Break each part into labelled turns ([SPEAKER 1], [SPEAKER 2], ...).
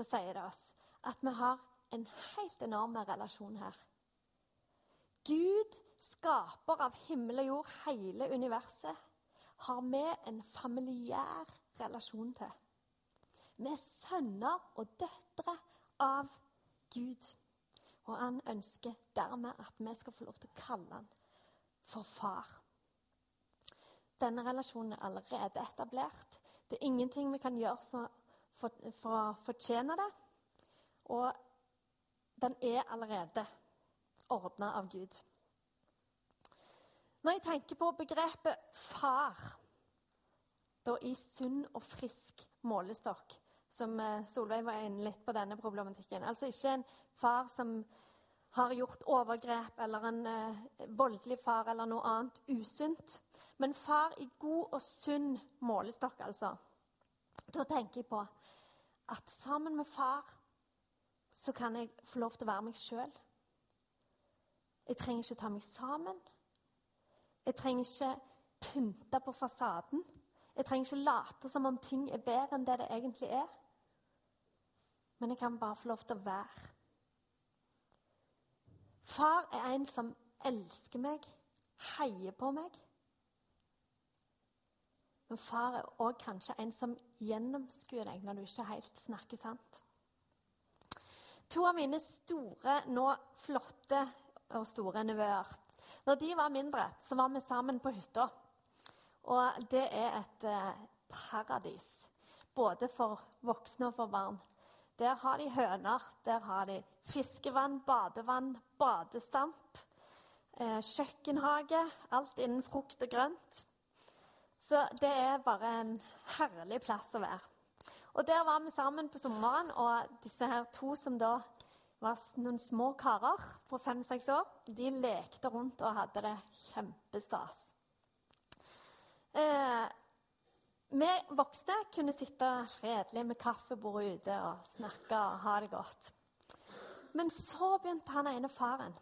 [SPEAKER 1] så sier det oss at vi har en helt enorm relasjon her. Gud, skaper av himmel og jord, hele universet, har vi en familiær relasjon til. Vi er sønner og døtre av Gud. Og han ønsker dermed at vi skal få lov til å kalle han for far. Denne relasjonen er allerede etablert. Det er ingenting vi kan gjøre for, for å fortjene det. Og den er allerede ordna av Gud. Når jeg tenker på begrepet far, da i sunn og frisk målestokk, som eh, Solveig var inne litt på denne problematikken. Altså ikke en far som har gjort overgrep, eller en eh, voldelig far eller noe annet usunt. Men far i god og sunn målestokk, altså. Da tenker jeg på at sammen med far så kan jeg få lov til å være meg sjøl. Jeg trenger ikke ta meg sammen. Jeg trenger ikke pynte på fasaden. Jeg trenger ikke late som om ting er bedre enn det det egentlig er. Men jeg kan bare få lov til å være. Far er en som elsker meg, heier på meg. Men far er òg kanskje en som gjennomskuer deg når du ikke helt snakker sant. To av mine store, nå flotte og store nevøer Når de var mindre, så var vi sammen på hytta. Og det er et eh, paradis. Både for voksne og for barn. Der har de høner, der har de fiskevann, badevann, badestamp, eh, kjøkkenhage. Alt innen frukt og grønt. Så det er bare en herlig plass å være. Og Der var vi sammen på sommeren, og disse her to som da var noen små karer på fem-seks år, de lekte rundt og hadde det kjempestas. Eh, vi voksne kunne sitte fredelig med kaffebordet ute og snakke og ha det godt. Men så begynte han ene faren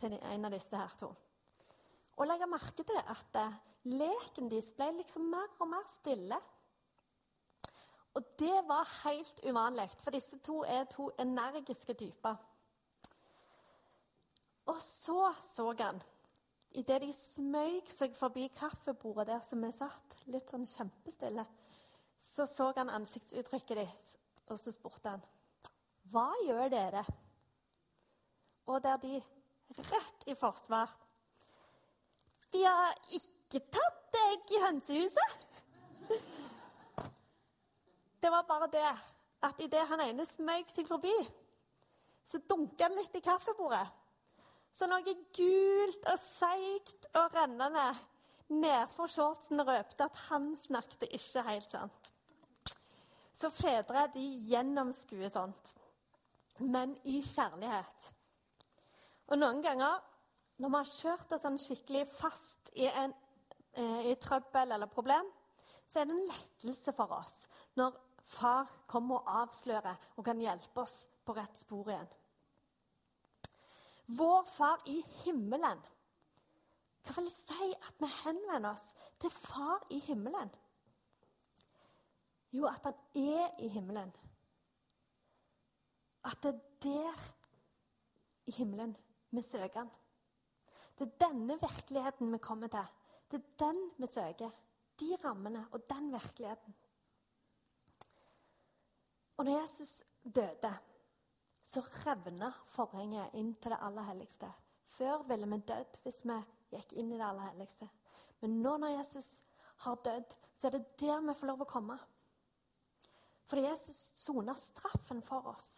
[SPEAKER 1] til en av disse her to å legge merke til at eh, leken deres ble liksom mer og mer stille. Og det var helt uvanlig, for disse to er to energiske typer. Og så så han Idet de smøg seg forbi kaffebordet der som vi satt, litt sånn kjempestille, så så han ansiktsuttrykket deres, og så spurte han Hva gjør dere? Og der de rett i forsvar De har ikke tatt egg i hønsehuset. Det var bare det at idet han ene smøg seg forbi, så dunka han litt i kaffebordet. Så noe gult og seigt og rennende nedfor shortsen røpte at han snakket ikke helt sant. Så fedre de gjennomskuer sånt, men i kjærlighet. Og noen ganger når vi har kjørt oss sånn skikkelig fast i, en, i trøbbel eller problem, så er det en lettelse for oss når far kommer og avslører og kan hjelpe oss på rett spor igjen. Vår Far i himmelen. Hva vil det si at vi henvender oss til Far i himmelen? Jo, at han er i himmelen. At det er der i himmelen vi søker han. Det er denne virkeligheten vi kommer til. Det er den vi søker. De rammene og den virkeligheten. Og når Jesus døde så revna forhenget inn til det aller helligste. Før ville vi dødd hvis vi gikk inn i det aller helligste. Men nå når Jesus har dødd, så er det der vi får lov å komme. Fordi Jesus soner straffen for oss.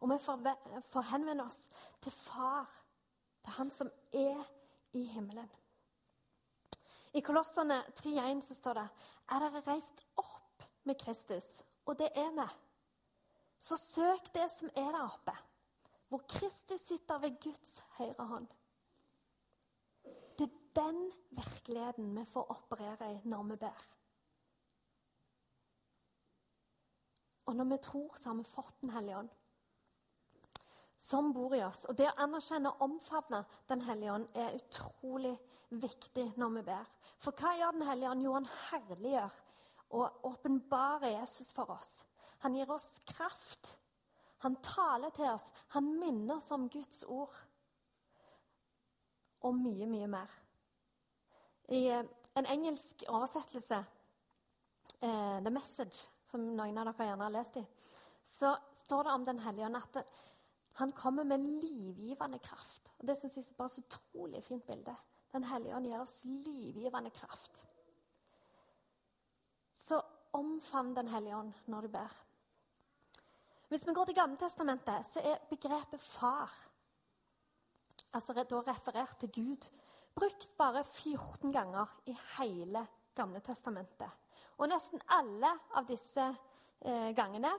[SPEAKER 1] Og vi får, henvende oss til Far, til Han som er i himmelen. I Kolossene 3,1 så står det Er dere reist opp med Kristus? Og det er vi. Så søk det som er der oppe, hvor Kristus sitter ved Guds høyre hånd. Det er den virkeligheten vi får operere i når vi ber. Og når vi tror, så har vi fått Den hellige ånd. Som bor i oss. Og det å anerkjenne og omfavne Den hellige ånd er utrolig viktig når vi ber. For hva gjør Den hellige ånd? Jo, han herliggjør og åpenbarer Jesus for oss. Han gir oss kraft. Han taler til oss. Han minner oss om Guds ord. Og mye, mye mer. I eh, en engelsk oversettelse, eh, The Message, som noen av dere gjerne har lest i, så står det om Den hellige ånd at han kommer med livgivende kraft. Og Det syns jeg er bare så utrolig fint bilde. Den hellige ånd gir oss livgivende kraft. Så omfavn Den hellige ånd når du ber. Hvis vi går til Gamletestamentet, så er begrepet far, altså da referert til Gud, brukt bare 14 ganger i hele Gamle testamentet. Og nesten alle av disse eh, gangene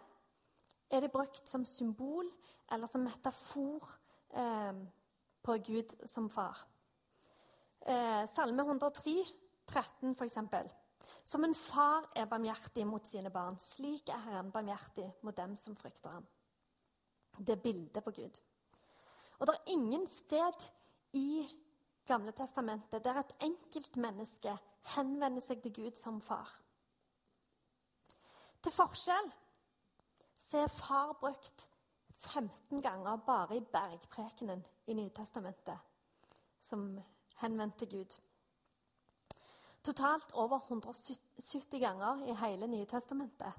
[SPEAKER 1] er det brukt som symbol eller som metafor eh, på Gud som far. Eh, Salme 103, 13 f.eks. Som en far er barmhjertig mot sine barn, slik er Herren barmhjertig mot dem som frykter ham. Det er bildet på Gud. Og det er ingen sted i Gamle testamentet der et enkeltmenneske henvender seg til Gud som far. Til forskjell så er far brukt 15 ganger bare i bergprekenen i Nytestamentet, som henvendte Gud. Totalt over 170 ganger i hele Nye Testamentet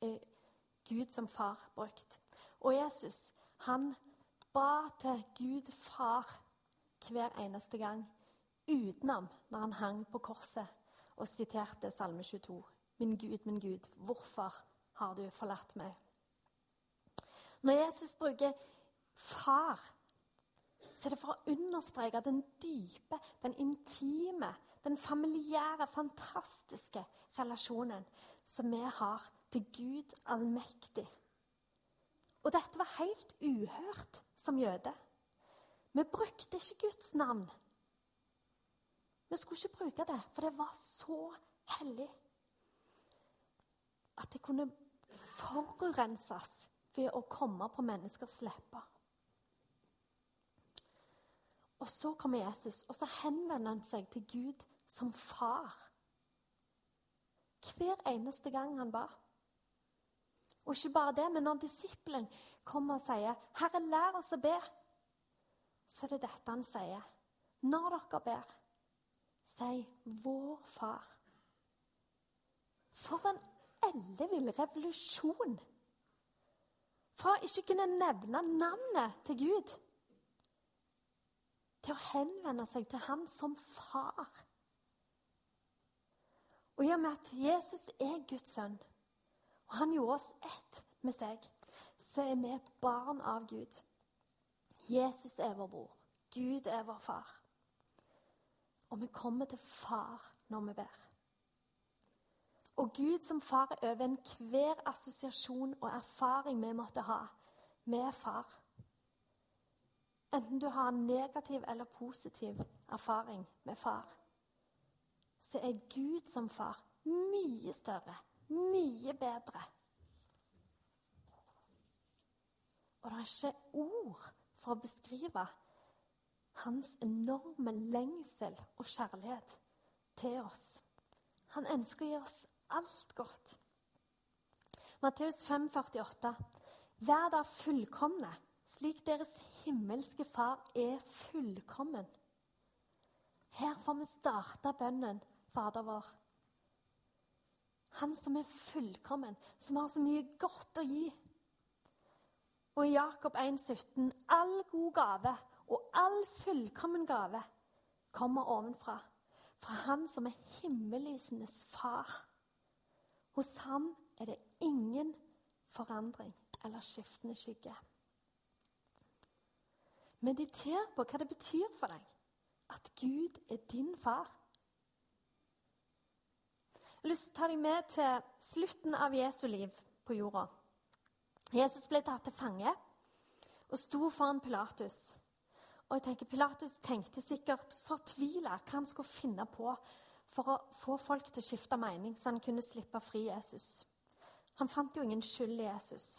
[SPEAKER 1] er Gud som far brukt. Og Jesus han ba til Gud far hver eneste gang, utenom når han hang på korset og siterte Salme 22. Min Gud, min Gud, hvorfor har du forlatt meg? Når Jesus bruker far, så er det for å understreke den dype, den intime, den familiære, fantastiske relasjonen som vi har til Gud allmektig. Og dette var helt uhørt som jøde. Vi brukte ikke Guds navn. Vi skulle ikke bruke det, for det var så hellig at det kunne forurenses ved å komme på menneskers lepper. Og så kommer Jesus, og så henvender han seg til Gud som far. Hver eneste gang han ba. Og ikke bare det, men når disippelen kommer og sier 'Herre, lær oss å be', så er det dette han sier. Når dere ber, si 'Vår Far'. For en ellevill revolusjon! Fra ikke kunne nevne navnet til Gud til å henvende seg til Han som far. Og i og med at Jesus er Guds sønn, og han gjorde oss ett med seg, så er vi barn av Gud. Jesus er vår bror. Gud er vår far. Og vi kommer til far når vi ber. Og Gud som far er over enhver assosiasjon og erfaring vi måtte ha med far. Enten du har en negativ eller positiv erfaring med far, så er Gud som far mye større, mye bedre. Og det er ikke ord for å beskrive hans enorme lengsel og kjærlighet til oss. Han ønsker å gi oss alt godt. Matteus 5, 48. Vær da fullkomne, slik deres himmelske Far er fullkommen. Her får vi starte bønnen, Fader vår. Han som er fullkommen, som har så mye godt å gi. Og i Jakob 1,17.: All god gave og all fullkommen gave kommer ovenfra, fra Han som er himmellysenes far. Hos ham er det ingen forandring eller skiftende skygge. Mediter på hva det betyr for deg at Gud er din far. Jeg har lyst til å ta deg med til slutten av Jesu liv på jorda. Jesus ble tatt til fange og sto foran Pilatus. Og jeg tenker Pilatus tenkte sikkert fortvila hva han skulle finne på for å få folk til å skifte mening, så han kunne slippe fri Jesus. Han fant jo ingen skyld i Jesus.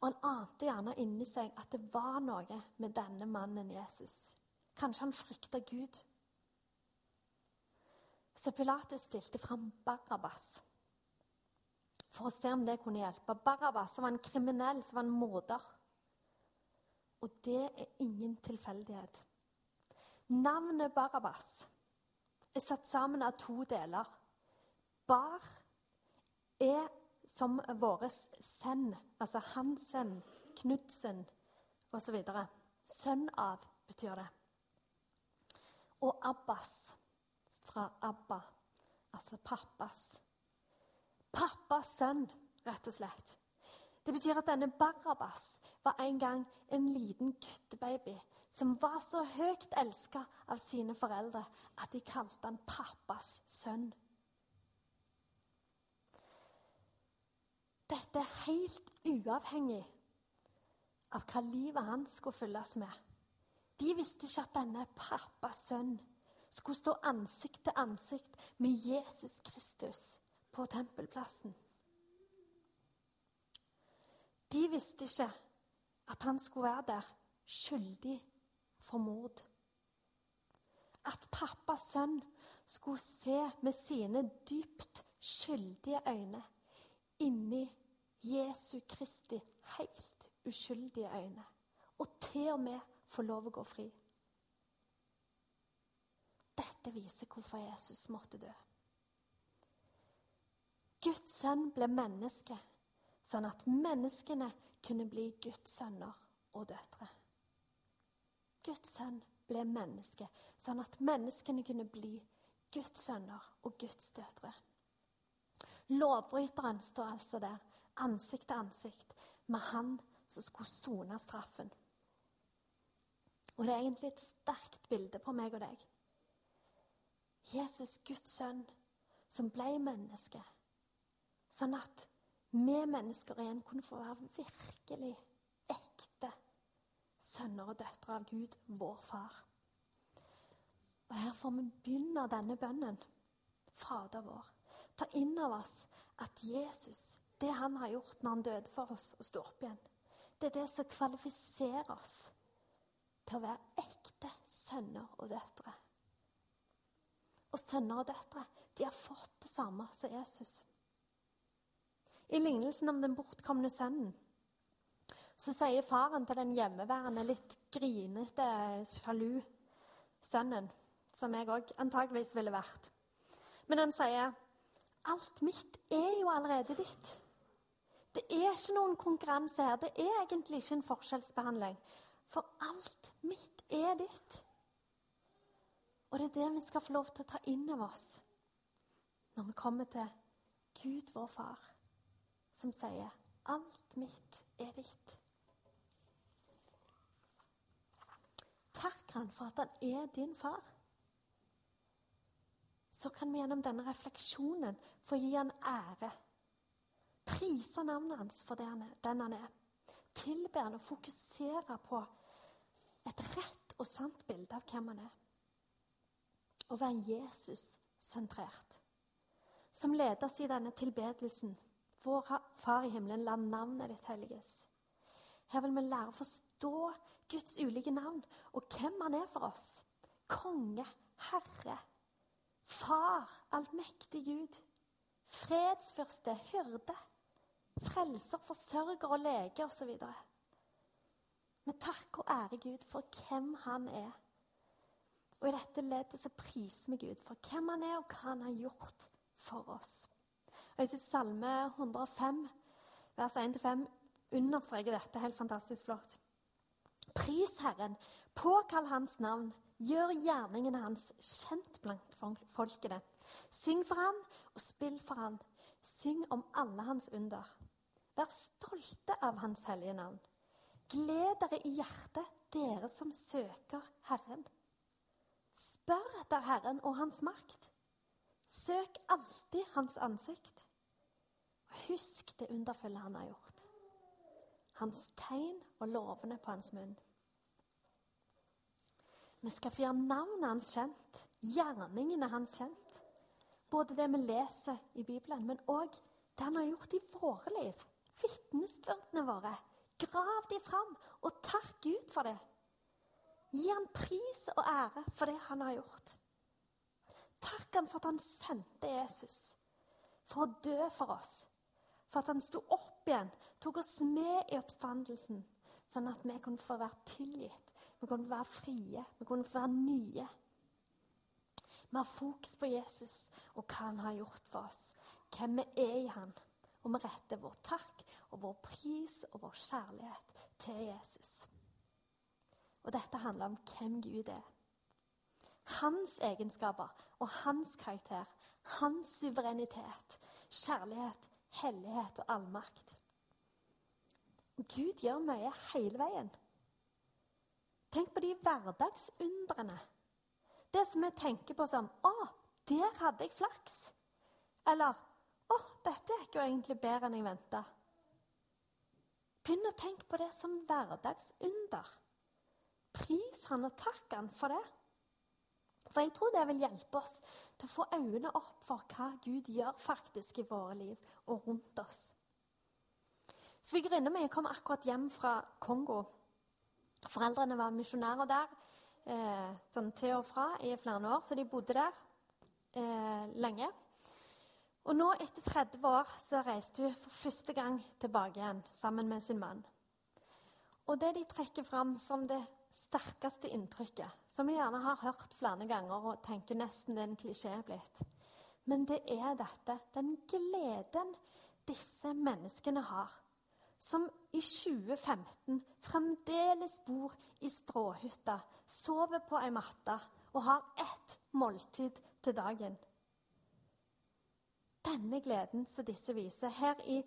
[SPEAKER 1] Og han ante gjerne inni seg at det var noe med denne mannen Jesus. Kanskje han frykta Gud. Så Pilatus stilte fram Barabas. for å se om det kunne hjelpe. Barabbas som var en kriminell, som var en morder. Og det er ingen tilfeldighet. Navnet Barabbas er satt sammen av to deler. Bar er som våres send, altså Hansen, Knudsen osv. Sønn av betyr det. Og Abbas fra Abba, altså pappas. Pappas sønn, rett og slett. Det betyr at denne Barabbas var en gang en liten guttebaby som var så høyt elska av sine foreldre at de kalte han pappas sønn. Dette er helt uavhengig av hva livet hans skulle fylles med. De visste ikke at denne pappas sønn skulle stå ansikt til ansikt med Jesus Kristus på tempelplassen. De visste ikke at han skulle være der skyldig for mord. At pappas sønn skulle se med sine dypt skyldige øyne Jesu Kristi helt uskyldige øyne. Og til og med få lov å gå fri. Dette viser hvorfor Jesus måtte dø. Guds sønn ble menneske, sånn at menneskene kunne bli Guds sønner og døtre. Guds sønn ble menneske, sånn at menneskene kunne bli Guds sønner og Guds døtre. Lovbryteren står altså der, ansikt til ansikt, med han som skulle sone straffen. Og det er egentlig et sterkt bilde på meg og deg. Jesus, Guds sønn, som ble menneske, sånn at vi mennesker igjen kunne få være virkelig ekte sønner og døtre av Gud, vår far. Og Her får vi begynne denne bønnen, Fader vår. Ta inn over oss at Jesus, det han har gjort når han døde for oss og sto opp igjen, det er det som kvalifiserer oss til å være ekte sønner og døtre. Og sønner og døtre de har fått det samme som Jesus. I lignelsen om den bortkomne sønnen så sier faren til den hjemmeværende, litt grinete, sjalu sønnen, som jeg òg antageligvis ville vært. Men han sier, 'Alt mitt er jo allerede ditt.' Er ikke noen konkurranse her. Det er egentlig ikke en forskjellsbehandling. For alt mitt er ditt. Og det er det vi skal få lov til å ta inn over oss når vi kommer til Gud, vår far, som sier 'Alt mitt er ditt'. Takk han for at han er din far. Så kan vi gjennom denne refleksjonen få gi han ære. Prise navnet hans for den han er. Tilbe han og fokusere på et rett og sant bilde av hvem han er. Å være Jesus-sentrert. Som leder oss i denne tilbedelsen. Vår Far i himmelen, la navnet ditt helliges. Her vil vi lære å forstå Guds ulike navn og hvem han er for oss. Konge, Herre, Far, allmektig Gud. Fredsfyrste, hyrde, frelser, forsørger og lege osv. Vi takker og ærer Gud for hvem han er. Og i dette leddet så priser vi Gud for hvem han er, og hva han har gjort for oss. Og Jeg synes Salme 105, vers 1-5, understreker dette helt fantastisk flott. Pris Herren, påkall Hans navn, gjør gjerningene Hans kjent blant folkene. Syng for Han og spill for Han. Syng om alle Hans under. Vær stolte av Hans hellige navn. Gled dere i hjertet, dere som søker Herren. Spør etter Herren og Hans makt. Søk alltid Hans ansikt. Og husk det underfulle Han har gjort hans tegn og lovene på hans munn. Vi skal få gjøre navnet hans kjent, gjerningene hans kjent. Både det vi leser i Bibelen, men òg det han har gjort i våre liv. Vitnesbyrdene våre. Grav de fram, og takk Gud for det. Gi han pris og ære for det han har gjort. Takk han for at han sendte Jesus for å dø for oss For at han sto opp igjen, tok oss med i oppstandelsen, sånn at vi kunne få være tilgitt. Vi kunne være frie, vi kunne få være nye. Vi har fokus på Jesus og hva han har gjort for oss. Hvem vi er i han. Og vi retter vår takk og vår pris og vår kjærlighet til Jesus. Og dette handler om hvem Gud er. Hans egenskaper og hans karakter. Hans suverenitet, kjærlighet, hellighet og allmakt. Gud gjør mye hele veien. Tenk på de hverdagsundrene. Det som vi tenker på som 'Å, der hadde jeg flaks.' Eller 'Å, gikk jo egentlig bedre enn jeg venta'. Begynn å tenke på det som hverdagsunder. Pris han og takk han for det. For jeg tror det vil hjelpe oss til å få øynene opp for hva Gud gjør faktisk i våre liv og rundt oss. Svigerinna mi kom akkurat hjem fra Kongo. Foreldrene var misjonærer der eh, sånn til og fra i flere år, så de bodde der eh, lenge. Og nå, etter 30 år, så reiste hun for første gang tilbake igjen sammen med sin mann. Og det de trekker fram som det sterkeste inntrykket, som vi gjerne har hørt flere ganger og tenker nesten det er en klisjé blitt, men det er dette den gleden disse menneskene har som i 2015 fremdeles bor i stråhytta, sover på ei matte og har ett måltid til dagen. Denne gleden som disse viser her i,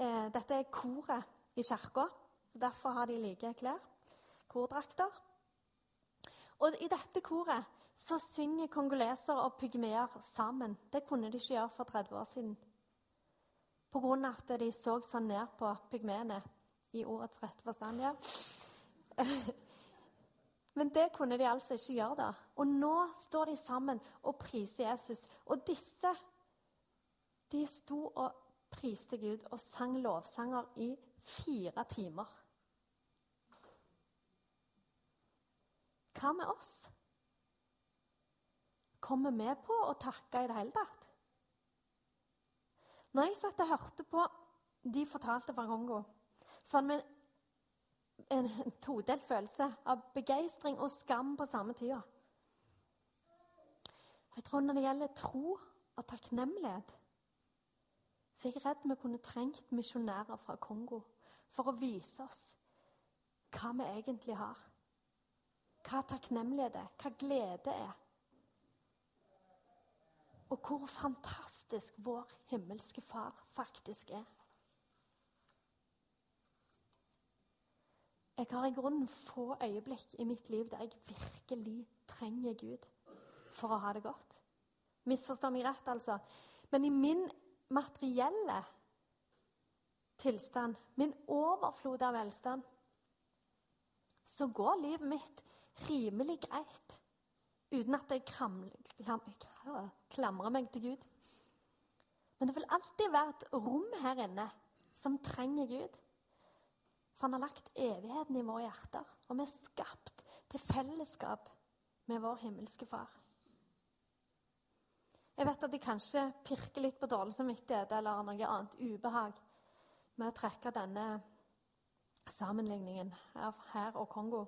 [SPEAKER 1] eh, Dette er koret i kirka, så derfor har de like klær. Kordrakter. Og i dette koret så synger kongoleser og pygmeer sammen. Det kunne de ikke gjøre for 30 år siden. Pga. at de så sånn ned på pygmeene i ordets rette forstand. ja. Men det kunne de altså ikke gjøre da. Og nå står de sammen og priser Jesus. Og disse de sto og priste Gud og sang lovsanger i fire timer. Hva med oss? Kommer vi på å takke i det hele tatt? Når jeg satt og hørte på de fortalte fra Kongo, så var det en, en todelt følelse av begeistring og skam på samme tida. Jeg tror Når det gjelder tro og takknemlighet, så jeg er redd vi kunne trengt misjonærer fra Kongo for å vise oss hva vi egentlig har. Hva takknemlighet er, hva glede er og hvor fantastisk vår himmelske far faktisk er. Jeg har i grunnen få øyeblikk i mitt liv der jeg virkelig trenger Gud for å ha det godt. Misforstå meg rett, altså. Men i min materielle tilstand, min overflod av velstand, så går livet mitt rimelig greit uten at jeg klamrer meg til Gud. Men det vil alltid være et rom her inne som trenger Gud. For han har lagt evigheten i våre hjerter, og vi er skapt til fellesskap med vår himmelske Far. Jeg vet at jeg kanskje pirker litt på dårlig samvittighet eller noe annet ubehag med å trekke denne sammenligningen av her og Kongo.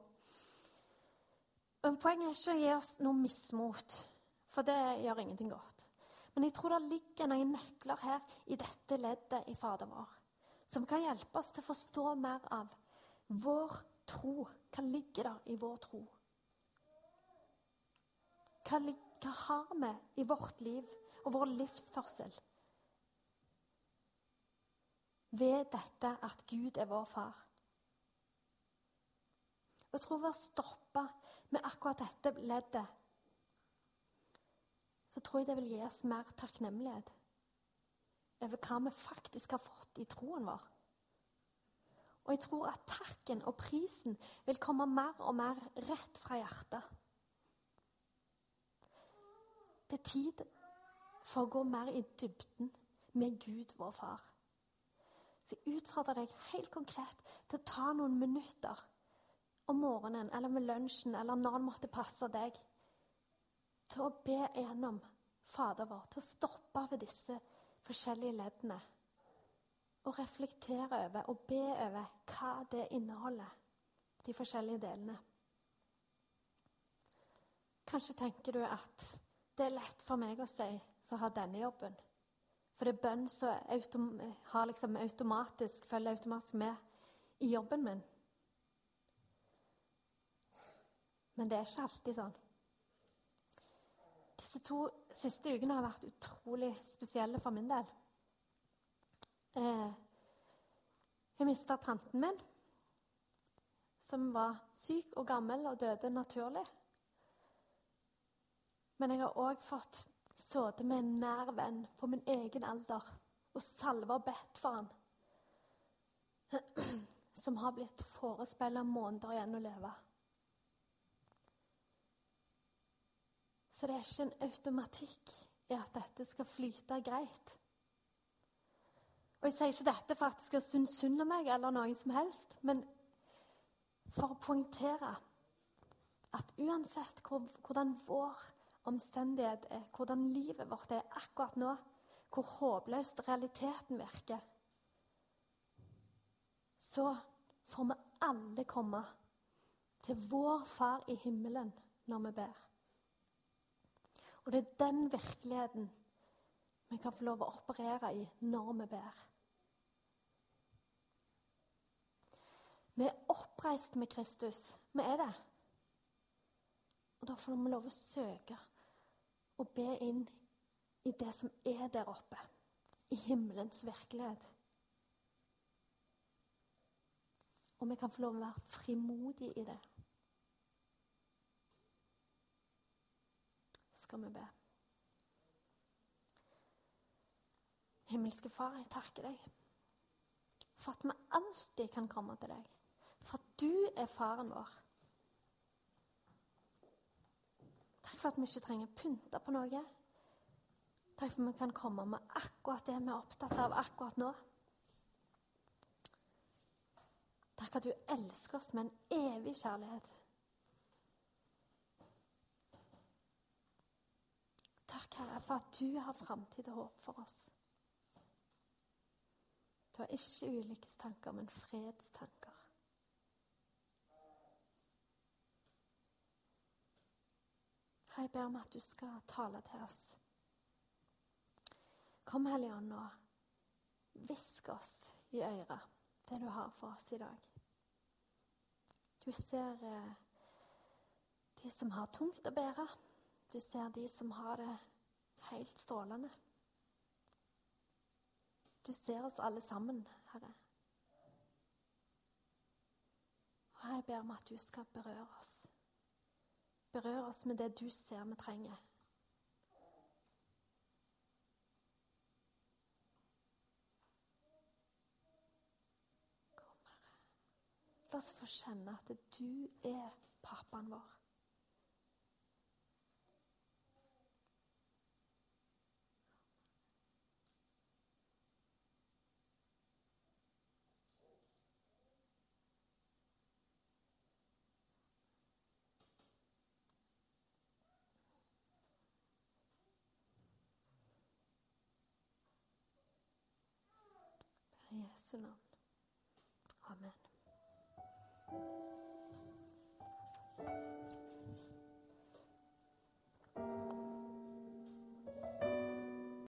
[SPEAKER 1] Men Poenget er ikke å gi oss noe mismot, for det gjør ingenting godt. Men jeg tror det ligger noen nøkler her i dette leddet i Fader vår som kan hjelpe oss til å forstå mer av vår tro. Hva ligger der i vår tro? Hva, hva har vi i vårt liv og vår livsførsel ved dette at Gud er vår far? Jeg tror vi har stoppa med akkurat dette leddet, så tror jeg det vil gi oss mer takknemlighet over hva vi faktisk har fått i troen vår. Og jeg tror at takken og prisen vil komme mer og mer rett fra hjertet. Det er tid for å gå mer i dybden med Gud, vår far. Så jeg utfordrer deg helt konkret til å ta noen minutter om morgenen eller med lunsjen eller når det måtte passe deg, til å be gjennom Fader vår, til å stoppe ved disse forskjellige leddene og reflektere over og be over hva det inneholder, de forskjellige delene. Kanskje tenker du at det er lett for meg å si som har denne jobben. For det er bønn som liksom automatisk, følger automatisk med i jobben min. Men det er ikke alltid sånn. Disse to siste ukene har vært utrolig spesielle for min del. Eh, jeg mista tanten min, som var syk og gammel og døde naturlig. Men jeg har òg fått sittet med en nær venn på min egen alder og salva og bedt for han. Som har blitt forespeila måneder igjen å leve. Så det er ikke en automatikk i at dette skal flyte greit. Og Jeg sier ikke dette for at det skal synes synd om meg eller noen som helst, men for å poengtere at uansett hvordan vår omstendighet er, hvordan livet vårt er akkurat nå, hvor håpløst realiteten virker, så får vi alle komme til vår Far i himmelen når vi ber. Og det er den virkeligheten vi kan få lov å operere i når vi ber. Vi er oppreist med Kristus. Vi er det. Og da får vi lov å søke og be inn i det som er der oppe, i himmelens virkelighet. Og vi kan få lov å være frimodige i det. Skal vi be. Himmelske Far, jeg takker deg for at vi alltid kan komme til deg. For at du er faren vår. Takk for at vi ikke trenger pynte på noe. Takk for at vi kan komme med akkurat det vi er opptatt av akkurat nå. Takk at du elsker oss med en evig kjærlighet. Takk, Herre, for at du har framtid og håp for oss. Du har ikke ulykkestanker, men fredstanker. Jeg ber om at du skal tale til oss. Kom, Hellige Ånd, og hvisk oss i øret det du har for oss i dag. Du ser eh, de som har tungt å bære. Du ser de som har det helt strålende. Du ser oss alle sammen, Herre. Og jeg ber om at du skal berøre oss. Berør oss med det du ser vi trenger. La oss få kjenne at du er pappaen vår. Jesu navn. Amen.